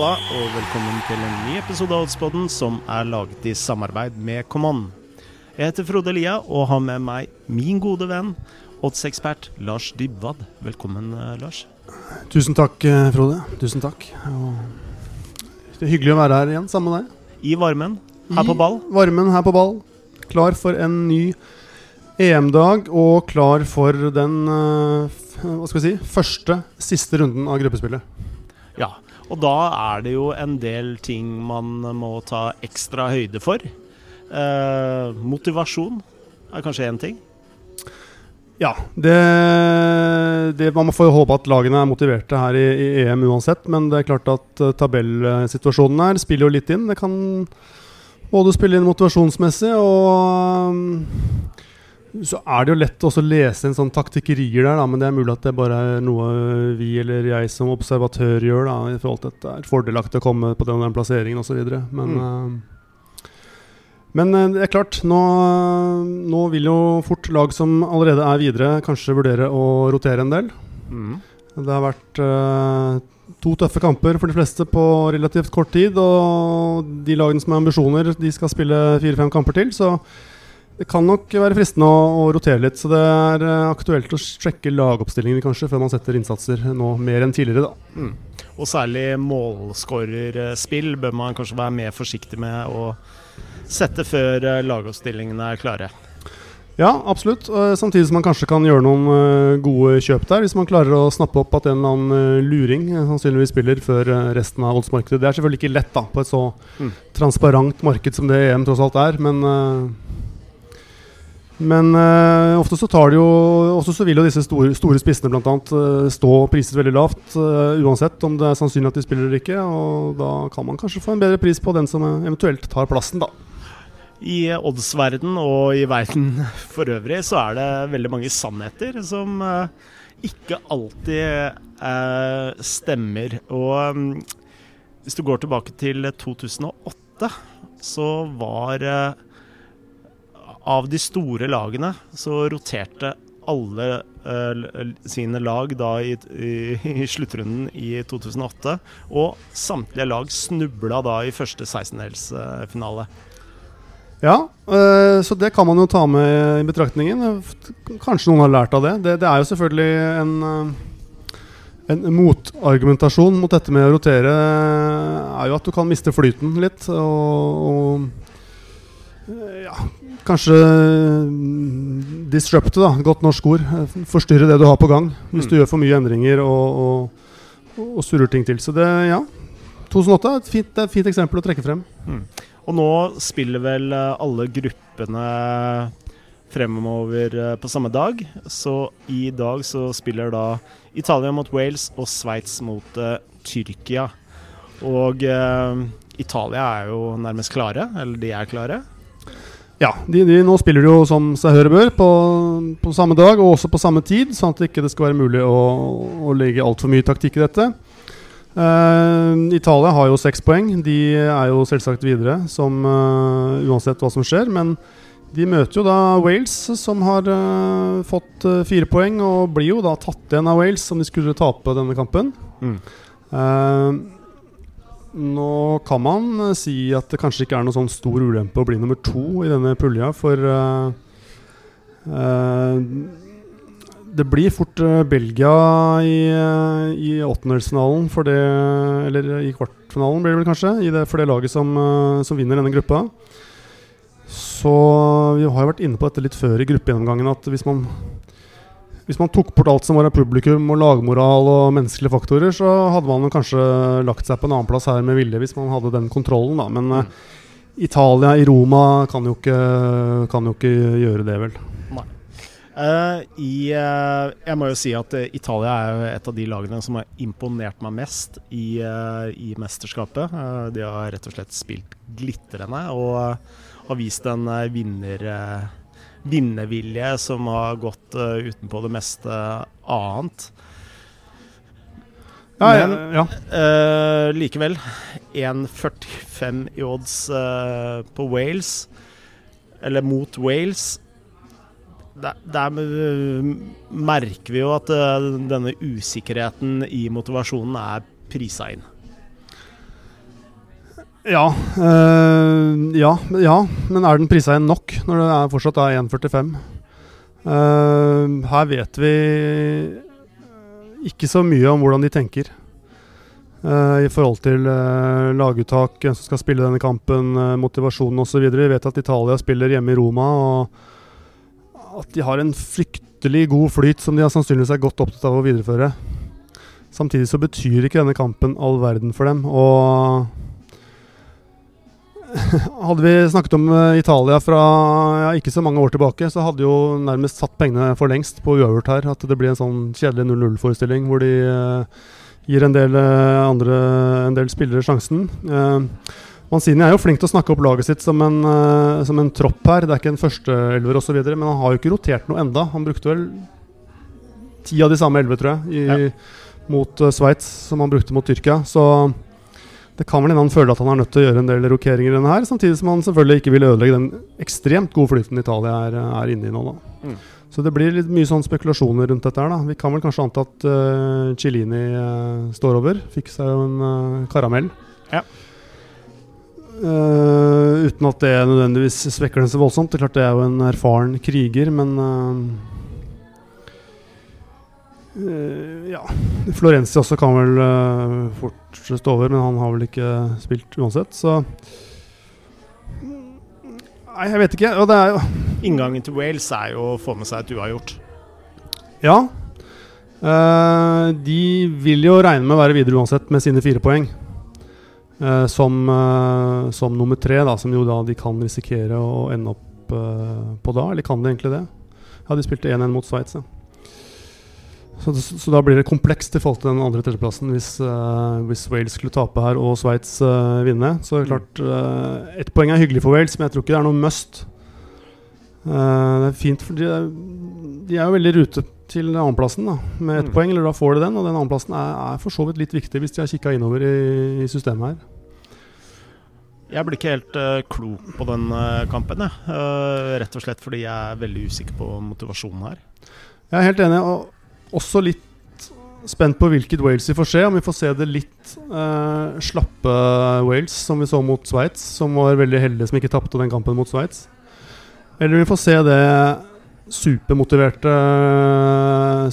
Halla, og velkommen til en ny episode av Oddspodden som er laget i samarbeid med Command. Jeg heter Frode Lia og har med meg min gode venn, oddsekspert Lars Dybwad. Velkommen, eh, Lars. Tusen takk, eh, Frode. Tusen takk. Og det er hyggelig å være her igjen sammen med deg. I varmen, her på ball. I varmen her på ball. Klar for en ny EM-dag og klar for den eh, hva skal vi si, første, siste runden av gruppespillet. Ja, og da er det jo en del ting man må ta ekstra høyde for. Eh, motivasjon er kanskje én ting. Ja, det, det Man må få håpe at lagene er motiverte her i, i EM uansett, men det er klart at uh, tabellsituasjonen her spiller jo litt inn. Det kan både spille inn motivasjonsmessig og så er det jo lett også å lese en sånn taktikkerier der, da, men det er mulig at det bare er noe vi eller jeg som observatør gjør. da, i forhold til at det er fordelaktig å komme på den og den plasseringen osv. Men, uh, men uh, det er klart, nå, nå vil jo fort lag som allerede er videre, kanskje vurdere å rotere en del. Mm. Det har vært uh, to tøffe kamper for de fleste på relativt kort tid. Og de lagene som har ambisjoner, de skal spille fire-fem kamper til. Så det kan nok være fristende å, å rotere litt. Så det er uh, aktuelt å sjekke lagoppstillingen kanskje før man setter innsatser nå mer enn tidligere. da. Mm. Og særlig målskårerspill bør man kanskje være mer forsiktig med å sette før eh, lagoppstillingene er klare. Ja, absolutt. Uh, samtidig som man kanskje kan gjøre noen gode kjøp der, hvis man klarer å snappe opp at en eller annen luring sannsynligvis spiller før resten av oddsmarkedet. Det er selvfølgelig ikke lett da, på et så Mm. transparent marked som det EM tross alt er, men men uh, ofte så tar det jo Ofte så vil jo disse store, store spissene annet uh, stå priset veldig lavt, uh, uansett om det er sannsynlig at de spiller eller ikke. Og da kan man kanskje få en bedre pris på den som uh, eventuelt tar plassen, da. I oddsverden og i verden for øvrig så er det veldig mange sannheter som uh, ikke alltid uh, stemmer. Og um, hvis du går tilbake til 2008, så var eh, Av de store lagene så roterte alle eh, sine lag da i, i, i sluttrunden i 2008. Og samtlige lag snubla da i første 16-delsfinale. Ja, øh, så det kan man jo ta med i betraktningen. Kanskje noen har lært av det. Det, det er jo selvfølgelig en, øh, en motargumentasjon mot dette med å rotere. Er jo at du kan miste flyten litt. Og, og ja, kanskje mm, disrupte, da. Godt norsk ord. Forstyrre det du har på gang. Hvis du Mm. gjør for mye endringer og, og, og surrer ting til. Så det, ja. 2008 er et fint, er et fint eksempel å trekke frem. Og nå spiller vel eh, alle gruppene fremover eh, på samme dag. Så i dag så spiller da Italia mot Wales og Sveits mot uh, Tyrkia. Og uh, Italia er jo nærmest klare, eller de er klare. Ja, de, de, nå spiller de jo som seg hør og bør på, på samme dag og også på samme tid, sånn at det ikke skal være mulig å, å legge altfor mye taktikk i dette. Uh, Italia har jo seks poeng. De er jo selvsagt videre, som, uh, uansett hva som skjer. Men de møter jo da Wales, som har uh, fått fire poeng, og blir jo da tatt igjen av Wales om de skulle tape denne kampen. Eh, nå kan man eh, si at det kanskje ikke er noen sånn stor ulempe å bli nummer to i denne pulja, for uh, uh, det blir fort Belgia i, i åttendelsfinalen Eller i kvartfinalen, blir det vel kanskje, det, for det laget som, som vinner denne gruppa. Så vi har jo vært inne på dette litt før i gruppegjennomgangen, at hvis man hvis man tok bort alt som var av publikum og lagmoral og menneskelige faktorer, så hadde man kanskje lagt seg på en annen plass her med vilje hvis man hadde den kontrollen, da. Men eh, Italia i Roma kan jo ikke, kan jo ikke gjøre det, vel. Eh, i, uh, jeg må jo si at uh, Italia er et av de lagene som har imponert meg mest i, i mesterskapet. De har rett og slett spilt glitrende og har vist en vinner, vinnervilje som har gått uh, utenpå det meste annet. Ja, Men- ja, ja. Uh, likevel 1,45 i odds uh, på Wales, eller mot Wales. Der, der eh, merker vi jo at eh, denne usikkerheten i motivasjonen er prisa inn. Ja, øh, ja, ja, men er den prisa igjen nok når det er fortsatt er 1,45? Uh, her vet vi ikke så mye om hvordan de tenker. Uh, I forhold til uh, laguttak, hvem som skal spille denne kampen, uh, motivasjonen osv. Vi vet at Italia spiller hjemme i Roma, og at de har en fryktelig god flyt som de har sannsynligvis er godt opptatt av å videreføre. Samtidig så betyr ikke denne kampen all verden for dem. Og hadde vi snakket om Italia fra ja, ikke så mange år tilbake, så hadde jo nærmest satt pengene for lengst på uavgjort her. At det blir en sånn kjedelig 0-0-forestilling hvor de gir en del, andre, en del spillere sjansen. Manzini er jo flink til å snakke opp laget sitt som en, som en tropp her. Det er ikke en førsteelver osv., men han har jo ikke rotert noe enda. Han brukte vel ti av de samme elleve, tror jeg, i, ja. mot uh, Sveits, som han brukte mot Tyrkia. Så det kan vel hende han føler at han er nødt til å gjøre en del rokeringer i denne her, samtidig som han selvfølgelig ikke vil ødelegge den ekstremt gode flyten Italia er, er inne i nå. Da. Mm. Så det blir litt mye sånn spekulasjoner rundt dette her. da. Vi kan vel kanskje anta at uh, Cellini uh, står over. Fikk seg jo en uh, karamell. Ja. uten at det nødvendigvis svekker den så voldsomt. Det er klart det er jo en erfaren kriger, men ja. Florenzi også kan vel fort stå over, men han har vel ikke spilt uansett, så Nei, jeg vet ikke. Og det er jo Inngangen til Wales er jo å få med seg et uavgjort. Ja. Uh, de vil jo regne med å være videre uansett med sine fire poeng. Uh, som, uh, som, nummer tre, da, som jo da de kan risikere å ende opp på da. Eller kan de egentlig det? Ja, de spilte 1-1 mot Sveits, ja. Så, så, da blir det komplekst i forhold til den andre tredjeplassen hvis, uh, hvis Wales skulle tape her og Sveits uh, vinne. Så det er klart uh, Ett poeng er hyggelig for Wales, men jeg tror ikke det er noe must. Uh, det er fint, for de, de, er jo veldig i rute til annenplassen da, med ett mm. poeng. eller Da får de den, og den annenplassen er, er for så vidt litt viktig hvis de har kikka innover i, i, systemet her. Jeg blir ikke helt klok på den kampen, jeg. Rett og slett fordi jeg er veldig usikker på motivasjonen her. Jeg er helt enig. og også litt spent på hvilket Wales vi får se. Om vi får se det litt eh, slappe Wales, som vi så mot Sveits, som var veldig heldige som ikke tapte den kampen mot Sveits. Eller vi får se det supermotiverte,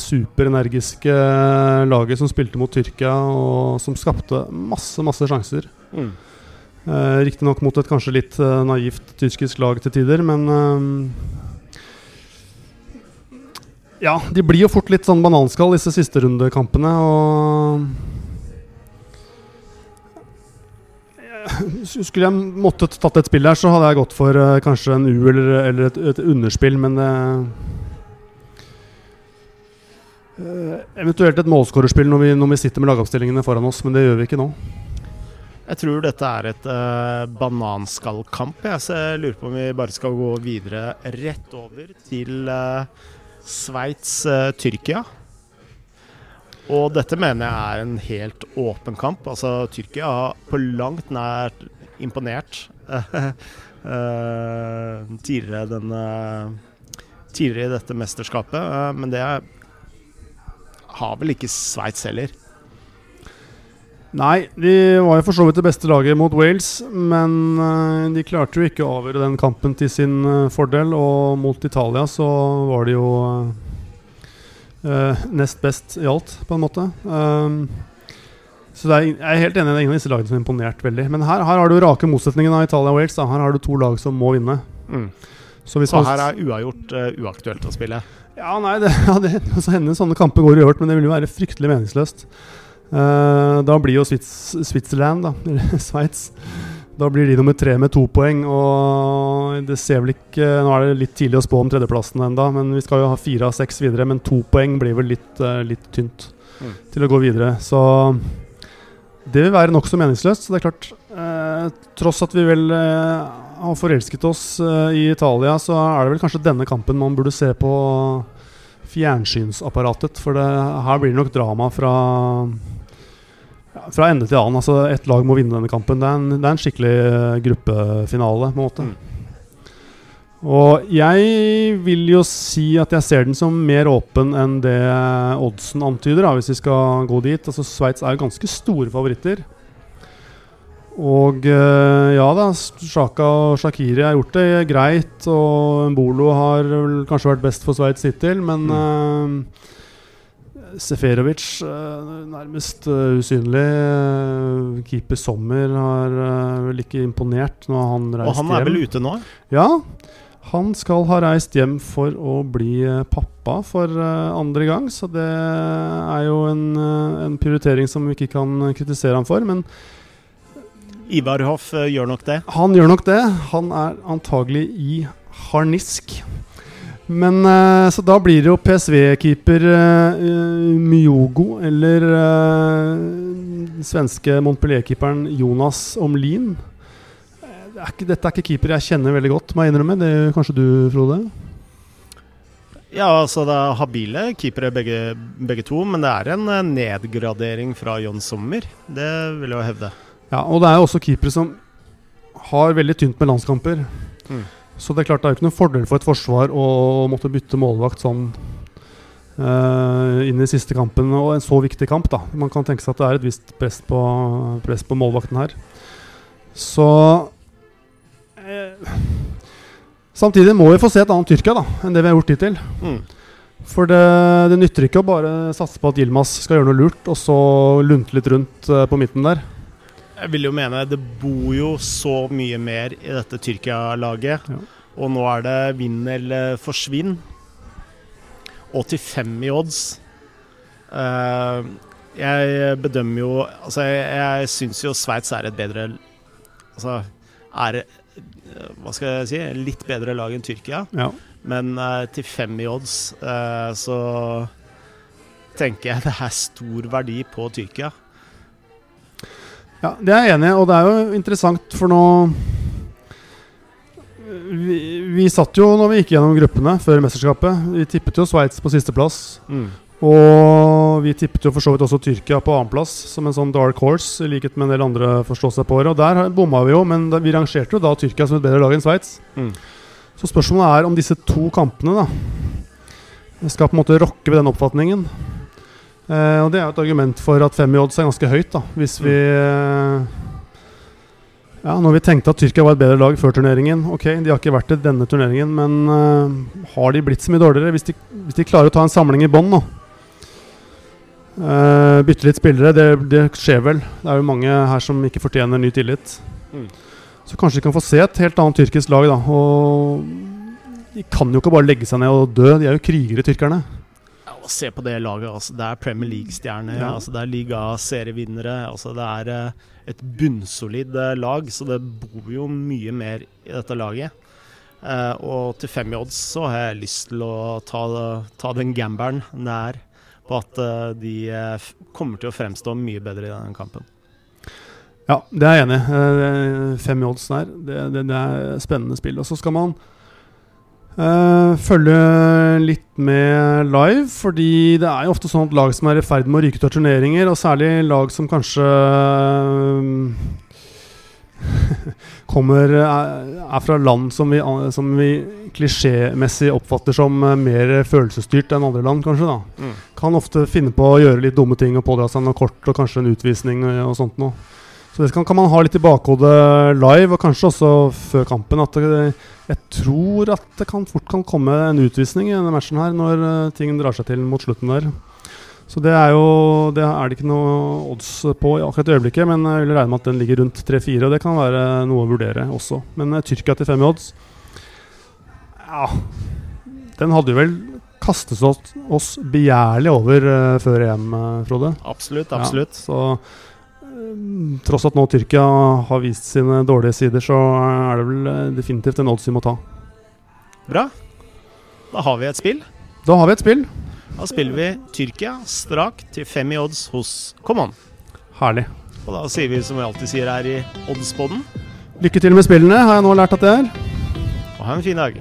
superenergiske laget som spilte mot Tyrkia, og som skapte masse, masse sjanser. Mm. Eh, Riktignok mot et kanskje litt uh, naivt tyskisk lag til tider, men uh, ja, de blir jo fort litt sånn bananskall, disse siste rundekampene. Og Skulle jeg måttet tatt et spill her, så hadde jeg gått for uh, kanskje en U eller, eller et, et, underspill, men uh, Eventuelt et målskårerspill når, når, vi sitter med lagoppstillingene foran oss, men det gjør vi ikke nå. Jeg tror dette er et uh, bananskallkamp, jeg, så jeg lurer på om vi bare skal gå videre rett over til uh, Sveits-Tyrkia. Og dette mener jeg er en helt åpen kamp. Altså, Tyrkia har på langt nær imponert uh, tidligere, denne, tidligere i dette mesterskapet. Uh, men det har vel ikke Sveits heller. Nei, de var jo for så vidt det beste laget mot Wales, men uh, de klarte jo ikke å avgjøre den kampen til sin uh, fordel. Og mot Italia så var de jo eh, nest best i alt, på en måte. Um, så er, jeg er helt enig, det er ingen av disse lagene som har imponert veldig. Men her, her har du rake motsetningen av Italia og Wales. Da. Her har du to lag som må vinne. Mm. Så, så her er uavgjort uaktuelt å spille? Ja, nei, det, ja, det så hender sånne kamper går uavgjort, men det vil jo være fryktelig meningsløst. Uh, da blir jo Switzerland, da, eller Sveits Da blir de nummer tre med to poeng. Og det ser vel ikke Nå er det litt tidlig å spå om tredjeplassen enda, men vi skal jo ha fire av seks videre. Men to poeng blir vel litt, uh, litt tynt mm. til å gå videre. Så det vil være nokså meningsløst. Så det er klart uh, Tross at vi vel har forelsket oss i Italia, så er det vel kanskje denne kampen man burde se på fjernsynsapparatet. For det, her blir det nok drama fra fra ende til annen. Altså, Ett lag må vinne denne kampen. Det er en, det er en skikkelig uh, gruppefinale. på en måte. Mm. Og jeg vil jo si at jeg ser den som mer åpen enn det oddsen antyder, da, hvis vi skal gå dit. Altså Sveits er jo ganske store favoritter. Og eh, ja da, Sjaka og Shakiri har gjort det greit, og Mbolo har vel kanskje vært best for Sveits hittil, men eh, Seferovic eh, nærmest eh, usynlig. Eh, keeper Sommer har vel ikke imponert når han reist hjem. Og han er vel ute nå? Ja, han skal ha reist hjem for å bli pappa for andre gang, så det er jo en, en prioritering som vi ikke kan kritisere ham for. Men Ivar Hoff gjør nok det. han gjør nok det. Han er antagelig i harnisk. Men eh, Så da blir det jo PSV-keeper eh, Myogo eller eh, svenske Montpellier-keeperen Jonas Omlin. Eh, dette er ikke keeper jeg kjenner veldig godt, må jeg innrømme. Det gjør kanskje du, Frode? Ja, altså det er habile keepere begge, begge to, men det er en eh, nedgradering fra John Sommer. Det vil jeg jo hevde. Ja, og det er jo også keepere som har veldig tynt med landskamper. Mm. Så det er klart det er jo ikke noen fordel for et forsvar å måtte bytte målvakt sånn uh, inn i siste kampen, og en så viktig kamp, da. Man kan tenke seg at det er et visst press på, press på målvakten her. Så uh, Samtidig må vi få se et annet Tyrkia da enn det vi har gjort hittil. Mm. For det, det nytter ikke å bare satse på at Yilmaz skal gjøre noe lurt, og så lunte litt rundt uh, på midten der. Jeg vil jo mene det bor jo så mye mer i dette Tyrkia-laget. Ja. Og nå er det vinn eller forsvinn. 85 i odds. Eh, jeg bedømmer jo Altså, jeg, jeg syns jo Sveits er et bedre Altså er eh, Hva skal jeg si? Litt bedre lag enn Tyrkia. Ja. Men eh, til fem i odds så tenker jeg det er stor verdi på Tyrkia. Ja, det er jeg enig i, og det er jo interessant, for nå vi, vi satt jo når vi gikk gjennom gruppene før mesterskapet. Vi tippet jo Sveits på sisteplass. Og vi tippet jo for så vidt også Tyrkia på annenplass, som en sånn dark horse, i likhet med en del andre forstå seg på året. Og der bomma vi jo, men da, vi rangerte jo da Tyrkia som et bedre lag enn Sveits. Mm. Så spørsmålet er om disse to kampene da skal på en måte rokke ved den oppfatningen. Eh, og det er et argument for at fem i odds er ganske høyt, da. Hvis vi eh, Ja, når vi tenkte at Tyrkia var et bedre lag før turneringen Ok, de har ikke vært det denne turneringen, men eh, har de blitt så mye dårligere? Hvis de, hvis de klarer å ta en samling i bånn, da. eh, Bytte litt spillere, det, det skjer vel. Det er jo mange her som ikke fortjener ny tillit. Mm. Så kanskje vi kan få se et helt annet tyrkisk lag, da. Og de kan jo ikke bare legge seg ned og dø. De er jo krigere, tyrkerne. Se på det laget. Altså. Det er Premier League-stjerner. Ja. Altså, det er liga-serievinnere. Altså, det er eh, et bunnsolid eh, lag, så det bor jo mye mer i dette laget. Eh, og til fem i odds så har jeg lyst til å ta, ta den gamberen nær på at eh, de kommer til å fremstå mye bedre i denne kampen. Ja, det er jeg enig i. Fem i odds der. Det, det, det er spennende spill. Og så skal man eh, følge litt med live, fordi det er jo ofte sånn at lag som er i ferd med å ryke ut av turneringer, og særlig lag som kanskje uh, kommer er, er fra land som vi, som vi klisjémessig oppfatter som mer følelsesstyrt enn andre land, kanskje. da Kan ofte finne på å gjøre litt dumme ting og pådra seg noe kort og kanskje en utvisning og, og sånt noe. Så det kan, kan man ha litt i bakhodet live, og kanskje også før kampen. At det, jeg tror at det kan fort kan komme en utvisning i denne matchen her når eh, ting drar seg til mot slutten der. Så det er jo Det er det ikke noe odds på i akkurat i øyeblikket, men jeg vil regne med at den ligger rundt 3-4, og det kan være noe å vurdere også. Men eh, Tyrkia til fem i odds Ja Den hadde jo vel kastet oss, oss begjærlig over eh, før EM, Frode. Absolutt, Ja, absolutt. så eh, tross at nå Tyrkia har vist sine dårlige sider, så er det vel eh, definitivt en odds vi må ta. Bra. Da har vi et spill. Da har vi et spill. Da spiller vi Tyrkia strak til fem i odds hos Come On. Herlig. Og da sier vi som vi alltid sier her i Oddsboden Lykke til med spillene, har jeg nå lært at det er. og ha en fin dag.